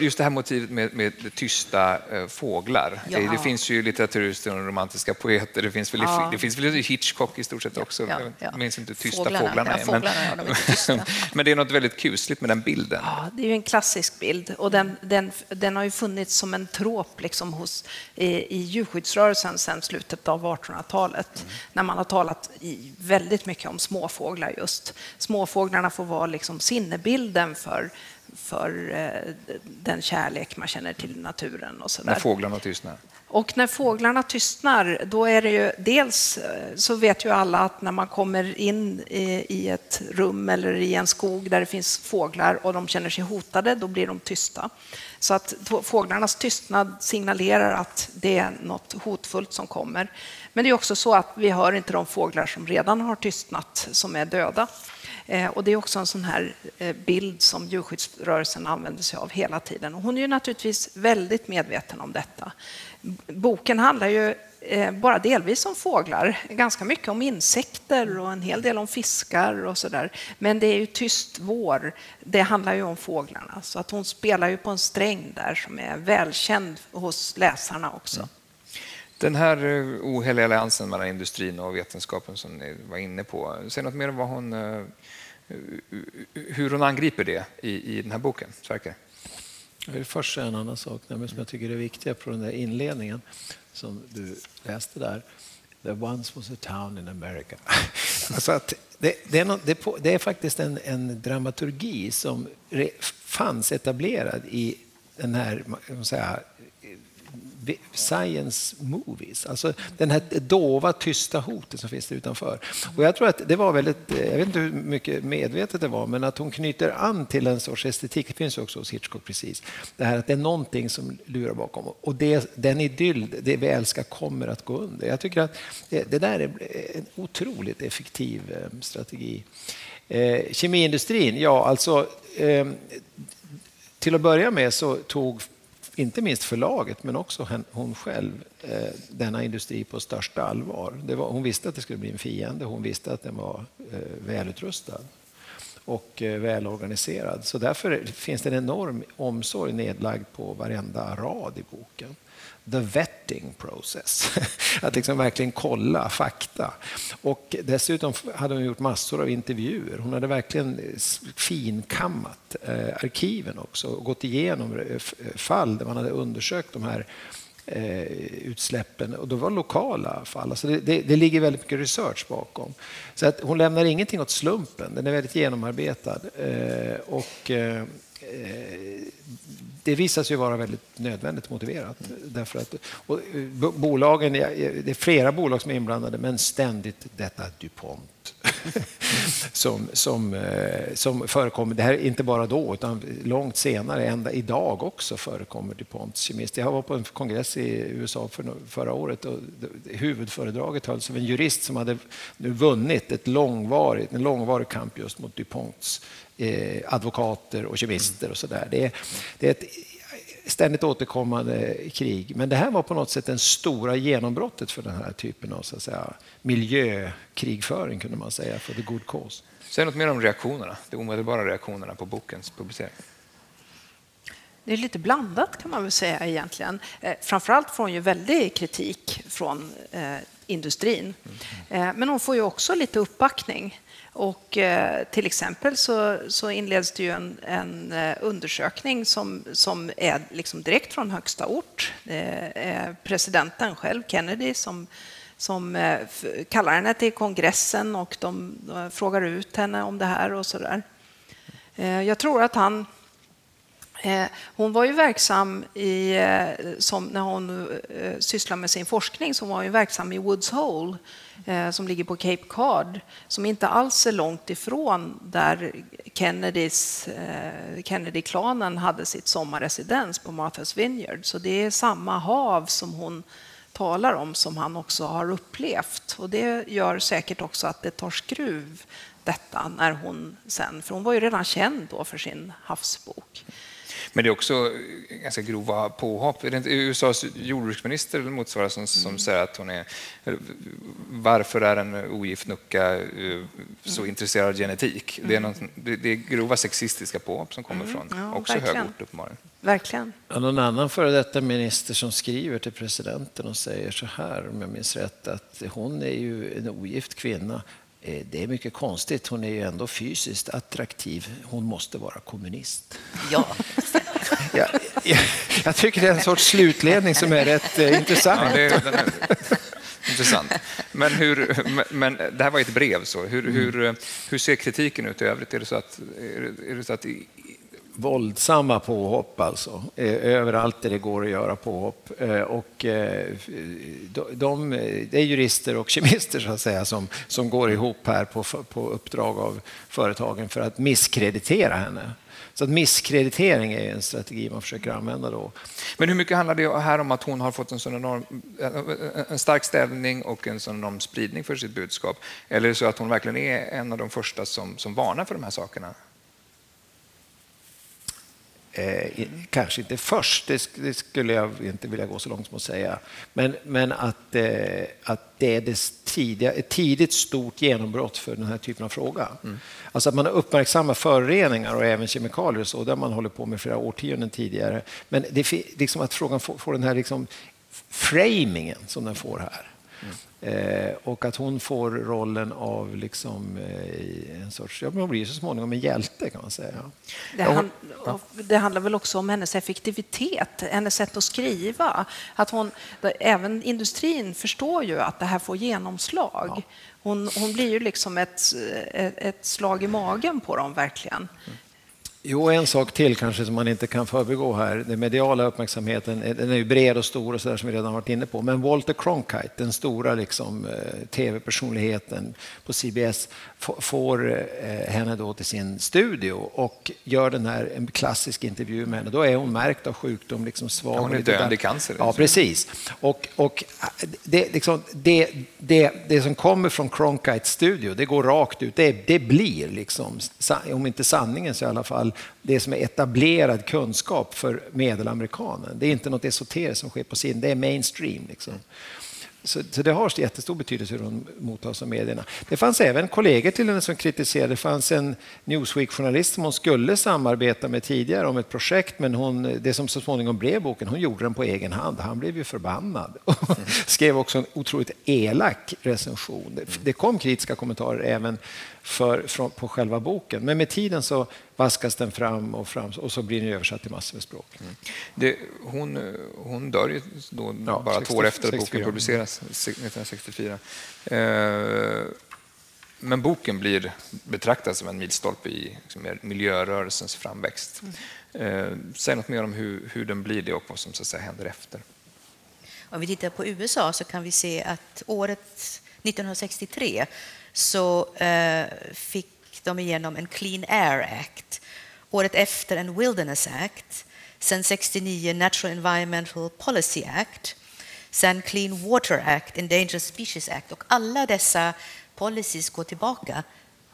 Just det här motivet med, med tysta eh, fåglar. Ja. Det, finns ju litteraturhistorier och romantiska poeter. Det finns väl, Ja. det finns väl Hitchcock i stort sett också. ja, Jag ja. minns inte hur tysta Fåglarna, fåglarna, är. fåglarna är inte tysta. men det är något väldigt kusligt med den bilden. Ja, det är ju en klassisk bild och den, den, den har ju funnits som en trop liksom hos, i, i djurskyddsrörelsen sedan slutet av 1800-talet när man har talat i, väldigt mycket om småfåglar just. Småfåglarna får vara liksom sinnebilden för, för eh, den kärlek man känner till naturen och så När där. fåglarna tystnar. Och när fåglarna tystnar, då är det ju dels eh, så vet ju alla att när man kommer in i, ett rum eller i en skog där det finns fåglar och de känner sig hotade, då blir de tysta. Så att fåglarnas tystnad signalerar att det är något hotfullt som kommer. Men det är också så att vi hör inte de fåglar som redan har tystnat, som är döda. Eh, och det är också en sån här eh, bild som djurskyddsrörelsen använder sig av hela tiden. Och hon är ju naturligtvis väldigt medveten om detta. Boken handlar ju eh, bara delvis om fåglar, ganska mycket om insekter och en hel del om fiskar och sådär. Men det är ju tyst vår, det handlar ju om fåglarna. Så att hon spelar ju på en sträng där som är välkänd hos läsarna också. Mm. Den här oheliga alliansen mellan industrin och vetenskapen som ni var inne på. Säg något mer om vad hon, hur hon angriper det i, i den här boken, Sverker. Jag vill först säga en annan sak nämligen som jag tycker är viktig på den där inledningen som du läste där. There once was a town in America. alltså att det, det, är no, det, det, är faktiskt en, en dramaturgi som fanns etablerad i den här säga, science movies. Alltså den här dova, tysta hotet som finns där utanför. Och jag tror att det var väldigt, eh, jag vet inte hur mycket medvetet det var, men att hon knyter an till en sorts estetik. Det finns också hos Hitchcock precis. Det här att det är någonting som lurar bakom. Och det, den idyll, det vi älskar, kommer att gå under. Jag tycker att det, det där är en otroligt effektiv eh, strategi. Eh, kemiindustrin, ja alltså eh, till att börja med så tog inte minst förlaget, men också hon själv, eh, denna industri på största allvar. Var, hon visste att det skulle bli en fiende, hon visste att den var eh, välutrustad och eh, välorganiserad. Så därför finns det en enorm omsorg nedlagd på varenda rad i boken the vetting process. Att liksom verkligen kolla fakta. Och dessutom hade hon gjort massor av intervjuer. Hon hade verkligen eh, finkammat eh, arkiven också och gått igenom eh, eh, fall där man hade undersökt de här eh, utsläppen. Och det var lokala fall. Alltså det, det, det, ligger väldigt mycket research bakom. Så att hon lämnar ingenting åt slumpen. Den är väldigt genomarbetad. och det visar sig vara väldigt nödvändigt motiverat. Därför att, och, eh, bolagen, eh, det är flera bolag som är inblandade, men ständigt detta DuPont som, som, eh, som förekommer. Det här är inte bara då, utan långt senare, ända idag också förekommer DuPonts kemister. Jag var på en kongress i USA för, förra året och huvudföredraget hölls av en jurist som hade nu vunnit ett långvarigt, en långvarig kamp just mot DuPonts eh, advokater och kemister och sådär. Det, det är ett ständigt återkommande krig. Men det här var på något sätt det stora genombrottet för den här typen av så att säga, miljökrigföring, kunde man säga, för the good cause. Säg något mer om reaktionerna, de omedelbara reaktionerna på bokens publicering. Det är lite blandat kan man väl säga egentligen. Eh, framförallt får hon ju väldig kritik från eh, industrin. Mm. Eh, men hon får ju också lite uppbackning. Och, eh, till exempel så, så inleds det ju en, en eh, undersökning som, som är liksom direkt från högsta ort. Det är presidenten själv, Kennedy, som, som eh, kallar henne till kongressen och de, de frågar ut henne om det här och så där. Eh, jag tror att han Eh, hon var ju verksam i, eh, som när hon eh, sysslade med sin forskning, så var hon verksam i Woods Hole som ligger på Cape Cod, som inte alls är långt ifrån där Kennedys, Kennedy-klanen hade sitt sommarresidens på Martha's Vineyard. Så det är samma hav som hon talar om som han också har upplevt. Och det gör säkert också att det tar skruv detta när hon sen, för hon var ju redan känd då för sin havsbok. Men det är också ganska grova påhopp. Är det inte USAs jordbruksminister eller motsvarande som, som mm. säger att hon är... Varför är en ogift nucka eh, så mm. intresserad av genetik? Mm. Det, är något, det, är grova sexistiska påhopp som kommer mm. från ja, också verkligen. hög ort uppenbarligen. Verkligen. Ja, någon annan före detta minister som skriver till presidenten och säger så här, om jag minns rätt, att hon är ju en ogift kvinna det är mycket konstigt. Hon är ju ändå fysiskt attraktiv. Hon måste vara kommunist. Ja. jag, jag, jag tycker det är en sorts slutledning som är rätt eh, intressant. Ja, det, är, intressant. Men, hur, men det här var ett brev. Så. Hur, mm. hur, hur ser kritiken ut i övrigt? Är det så att, är det, är det så att våldsamma påhopp alltså. Eh, överallt där det går att göra påhopp. Eh, och eh, de, det är jurister och kemister så att säga som, som går ihop här på, på uppdrag av företagen för att misskreditera henne. Så att misskreditering är en strategi man försöker använda då. Men hur mycket handlar det här om att hon har fått en, sån enorm, en stark ställning och en sån enorm spridning för sitt budskap? Eller är det så att hon verkligen är en av de första som, som varnar för de här sakerna? Eh, kanske inte först, det, det, skulle jag inte vilja gå så långt som att säga. Men, men att, eh, att det är det tidiga, ett tidigt stort genombrott för den här typen av fråga. Mm. Alltså att man uppmärksammar föroreningar och även kemikalier och så, där man håller på med flera årtionden tidigare. Men det, liksom att frågan får, får den här liksom framingen som den får här. Eh, och att hon får rollen av liksom, eh, en sorts... Ja, hon blir så småningom en hjälte kan man säga. Det, hand, det, handlar väl också om hennes effektivitet, hennes sätt att skriva. Att hon, även industrin förstår ju att det här får genomslag. Ja. Hon, hon, blir ju liksom ett, ett, ett, slag i magen på dem, verkligen. Jo, en sak till kanske som man inte kan förbigå här. Den mediala uppmärksamheten den är ju bred och stor och så där som vi redan varit inne på. Men Walter Cronkite, den stora liksom, eh, tv-personligheten på CBS, får eh, henne då till sin studio och gör den här, en klassisk intervju med henne. Då är hon märkt av sjukdom, liksom svag. hon är döende i cancer. Ja, precis. Och, och eh, det, liksom, det, det, det som kommer från Cronkites studio, det går rakt ut. Det, det blir, liksom, om inte sanningen så i alla fall, det som är etablerad kunskap för medelamerikanen. Det är inte något esoteriskt som sker på sidan, det är mainstream. Liksom. Så, så, det har jättestor betydelse hur hon mottas av medierna. Det fanns även kollegor till henne som kritiserade. Det fanns en Newsweek-journalist som hon skulle samarbeta med tidigare om ett projekt, men hon, det som så småningom blev boken, hon gjorde den på egen hand. Han blev ju förbannad och mm. skrev också en otroligt elak recension. Det kom kritiska kommentarer även för, från, på själva boken. Men med tiden så vaskas den fram och, fram, och så blir den översatt till massor med språk. Mm. Det, hon, hon dör ju då ja, bara 60, två år efter att boken publiceras, 1964. Eh, men boken blir betraktad som en milstolpe i liksom, miljörörelsens framväxt. Mm. Eh, säg något mer om hur, hur den blir det och vad som så att säga, händer efter. Om vi tittar på USA så kan vi se att året 1963 så eh, fick de igenom en Clean Air Act. Året efter en Wilderness Act. Sen 69 Natural Environmental Policy Act. Sen Clean Water Act, Endangered Species Act. Och alla dessa policies går tillbaka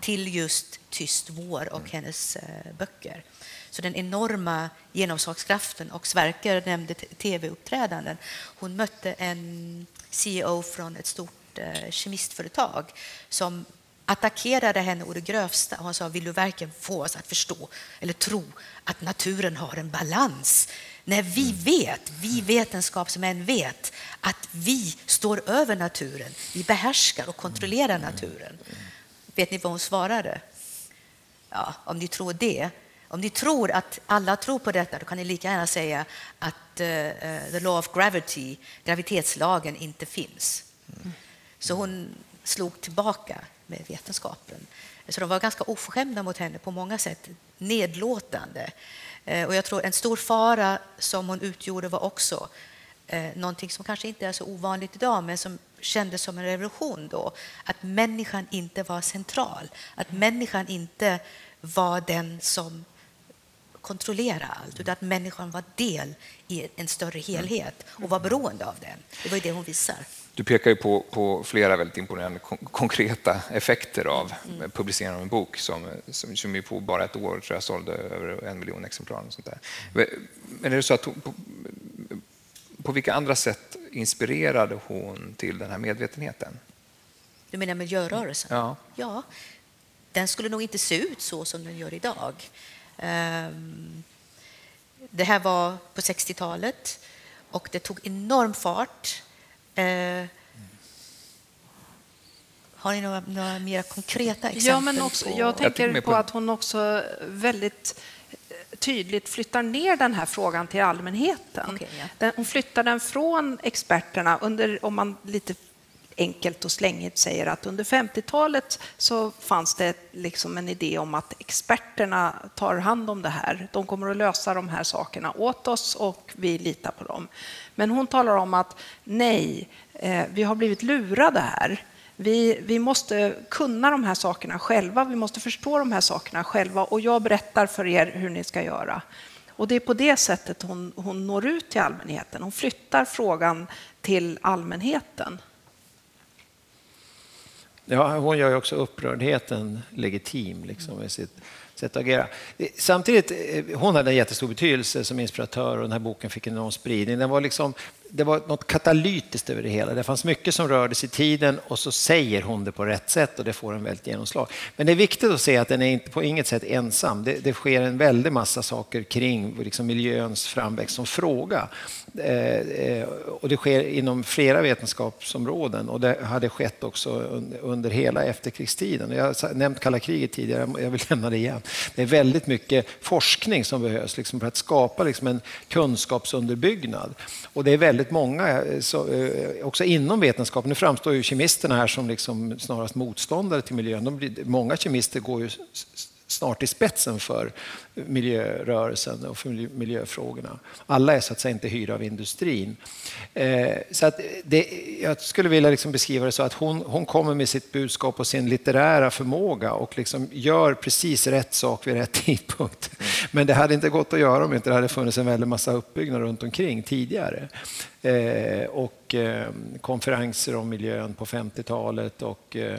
till just Tyst vår och hennes eh, böcker. Så den enorma genomslagskraften. Och Sverker nämnde tv-uppträdanden. Hon mötte en CEO från ett stort eh, kemistföretag som attackerade henne å det grövsta. Och han sa, vill du verkligen få oss att förstå eller tro att naturen har en balans? När vi mm. vet, vi vetenskapsmän vet, att vi står över naturen. Vi behärskar och kontrollerar mm. naturen. Vet ni vad hon svarade? Ja, om ni tror det, om ni tror att alla tror på detta, då kan ni lika gärna säga att uh, the law of gravity, gravitetslagen, inte finns. Mm. Så hon slog tillbaka med vetenskapen. Så de var ganska oförskämda mot henne på många sätt, nedlåtande. Eh, och jag tror en stor fara som hon utgjorde var också eh, någonting som kanske inte är så ovanligt idag, men som kändes som en revolution då. Att människan inte var central, att människan inte var den som kontrollerade allt, utan att människan var del i en större helhet och var beroende av den. Det var ju det hon visar. Du pekar ju på, på flera väldigt imponerande konkreta effekter av mm. publiceringen av en bok som, som, som ju på bara ett år tror jag sålde över en miljon exemplar. Och sånt där. Men är det så att på, på vilka andra sätt inspirerade hon till den här medvetenheten? Du menar miljörörelsen? Ja. ja. Den skulle nog inte se ut så som den gör idag. Ehm, det här var på 60-talet och det tog enorm fart. Eh, har ni några, några mer konkreta exempel? Ja, men också, jag tänker på att hon också väldigt eh, tydligt flyttar ner den här frågan till allmänheten. Okay, ja. hon flyttar den från experterna, under, om man lite enkelt och slängigt säger att under 50-talet så fanns det liksom en idé om att experterna tar hand om det här. De kommer att lösa de här sakerna åt oss och vi litar på dem. Men hon talar om att nej, eh, vi har blivit lurade här. Vi, vi måste kunna de här sakerna själva, vi måste förstå de här sakerna själva och jag berättar för er hur ni ska göra. Och det är på det sättet hon, hon når ut till allmänheten. Hon flyttar frågan till allmänheten. Ja, hon gör ju också upprördheten legitim liksom, med sitt sätt att agera. Eh, samtidigt, eh, hon hade en jättestor betydelse som inspiratör och den här boken fick en enorm spridning. Den var liksom, det var något katalytiskt över det hela. Det fanns mycket som rörde sig i tiden och så säger hon det på rätt sätt och det får en väldigt genomslag. Men det är viktigt att se att den är inte på inget sätt ensam. Det, det sker en väldig massa saker kring liksom miljöns framväxt som fråga. Eh, eh och det sker inom flera vetenskapsområden och det hade skett också under, under hela efterkrigstiden. Jag har nämnt kalla kriget tidigare, jag vill nämna det igen. Det är väldigt mycket forskning som behövs liksom för att skapa liksom en kunskapsunderbyggnad. Och det är väldigt många, eh, så, eh, också inom vetenskapen, nu framstår ju kemisterna här som liksom snarast motståndare till miljön. De blir, många kemister går ju snart i spetsen för miljörörelsen och för miljöfrågorna. Alla är så att säga inte hyrda av industrin. Eh, så att det, jag skulle vilja liksom beskriva det så att hon, hon kommer med sitt budskap och sin litterära förmåga och liksom gör precis rätt sak vid rätt tidpunkt. Men det hade inte gått att göra om inte det hade funnits en väldig massa uppbyggnad runt omkring tidigare. Eh, och eh, konferenser om miljön på 50-talet och Eh,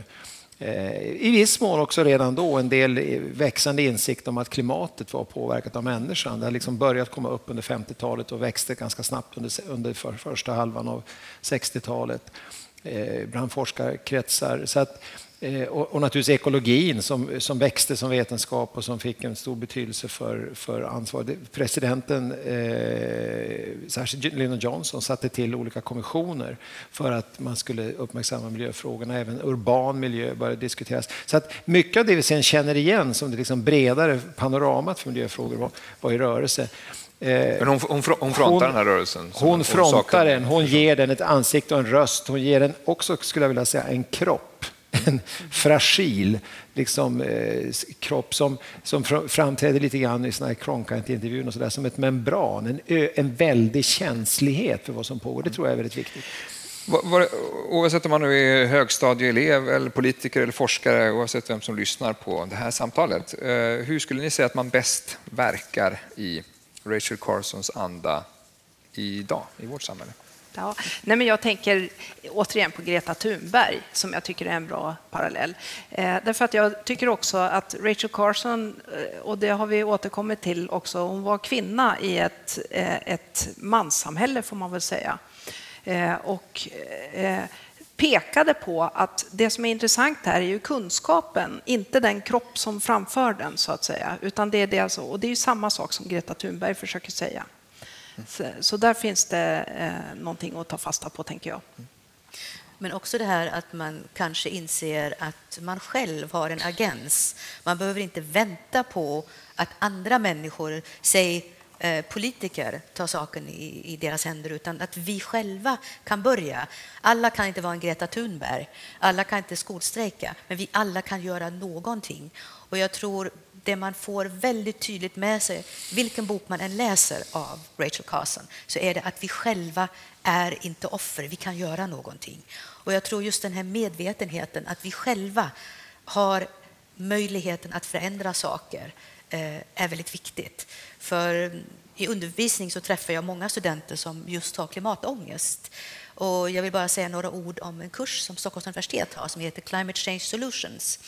Eh, i viss mån också redan då en del växande insikt om att klimatet var påverkat av människan. Det har liksom börjat komma upp under 50-talet och växte ganska snabbt under, under för, första halvan av 60-talet eh, bland forskarkretsar. Så att, och, och naturligtvis ekologin som, som växte som vetenskap och som fick en stor betydelse för, för ansvar. Presidenten, eh, särskilt Lyndon Johnson, satte till olika kommissioner för att man skulle uppmärksamma miljöfrågorna. Även urban miljö började diskuteras. Så att mycket av det vi sen känner igen som det liksom bredare panoramat för miljöfrågor var, var i rörelse. Eh, Men hon, hon, hon frontar hon, den här rörelsen? Hon frontar den, hon ger den ett ansikte och en röst. Hon ger den också, skulle jag vilja säga, en kropp en fragil liksom, eh, kropp som, som framträder lite grann i Cronkite-intervjun och så där, som ett membran, en, ö, en väldig känslighet för vad som pågår. Det tror jag är väldigt viktigt. Oavsett om man nu är högstadieelev, eller politiker eller forskare, oavsett vem som lyssnar på det här samtalet. Eh, hur skulle ni säga att man bäst verkar i Rachel Carsons anda idag, i vårt samhälle? Ja. Nej, men jag tänker återigen på Greta Thunberg, som jag tycker är en bra parallell. Eh, därför att jag tycker också att Rachel Carson, eh, och det har vi återkommit till också, hon var kvinna i ett, eh, ett manssamhälle, får man väl säga. Eh, och eh, pekade på att det som är intressant här är ju kunskapen, inte den kropp som framför den, så att säga. Utan det är det alltså, och det är ju samma sak som Greta Thunberg försöker säga. Så, så, där finns det eh, någonting att ta fasta på, tänker jag. Men också det här att man kanske inser att man själv har en agens. Man behöver inte vänta på att andra människor, säg eh, politiker, tar saken i, i, deras händer, utan att vi själva kan börja. Alla kan inte vara en Greta Thunberg, alla kan inte skolstrejka, men vi alla kan göra någonting. Och jag tror det man får väldigt tydligt med sig, vilken bok man än läser av Rachel Carson, så är det att vi själva är inte offer, vi kan göra någonting. Och jag tror just den här medvetenheten, att vi själva har möjligheten att förändra saker, eh, är väldigt viktigt. För i undervisning så träffar jag många studenter som just har klimatångest. Och jag vill bara säga några ord om en kurs som Stockholms universitet har som heter Climate Change Solutions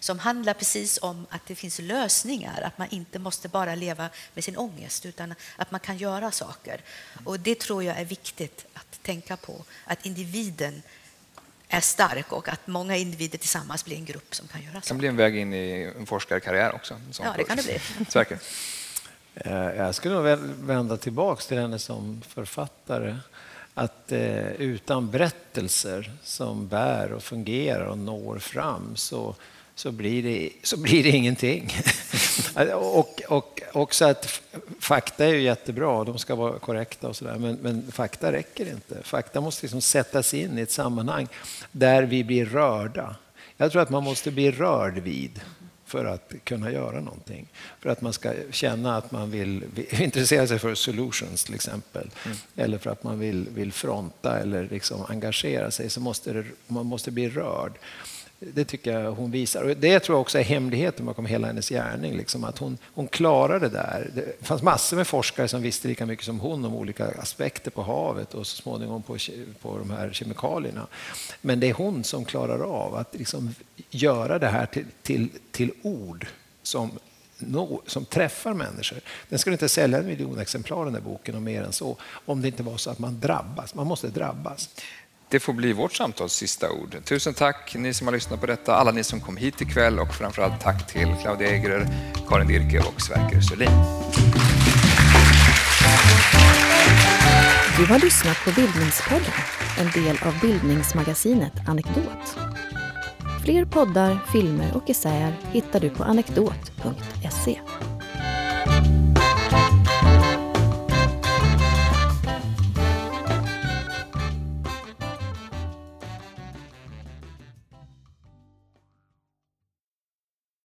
som handlar precis om att det finns lösningar, att man inte måste bara leva med sin ångest utan att man kan göra saker. Och Det tror jag är viktigt att tänka på, att individen är stark och att många individer tillsammans blir en grupp som kan göra saker. Det kan bli en väg in i en forskarkarriär också. Ja, det kan det bli. Säkert. Eh, jag skulle nog vända tillbaka till henne som författare. Att eh, utan berättelser som bär och fungerar och når fram så så blir det, så blir det ingenting. och, och också att fakta är ju jättebra, de ska vara korrekta och sådär, men, men fakta räcker inte. Fakta måste liksom sättas in i ett sammanhang där vi blir rörda. Jag tror att man måste bli rörd vid för att kunna göra någonting. För att man ska känna att man vill, intressera sig för solutions till exempel. Mm. Eller för att man vill, vill fronta eller liksom engagera sig så måste det, man måste bli rörd. Det tycker jag hon visar. Och det tror jag också är hemligheten bakom hela hennes gärning. Liksom att hon, hon klarar det där. Det fanns massor med forskare som visste lika mycket som hon om olika aspekter på havet och så småningom på, på de här kemikalierna. Men det är hon som klarar av att liksom göra det här till, till, till ord som No, som träffar människor. Den skulle inte sälja en miljon exemplar den där boken och mer än så om det inte var så att man drabbas. Man måste drabbas. Det får bli vårt samtals sista ord. Tusen tack ni som har lyssnat på detta, alla ni som kom hit ikväll och framförallt tack till Claudia Egerer, Karin Dirke och Sverker Sörlin. Du har lyssnat på Bildningspodden, en del av bildningsmagasinet Anekdot. Fler poddar, filmer och essäer hittar du på anekdot.se.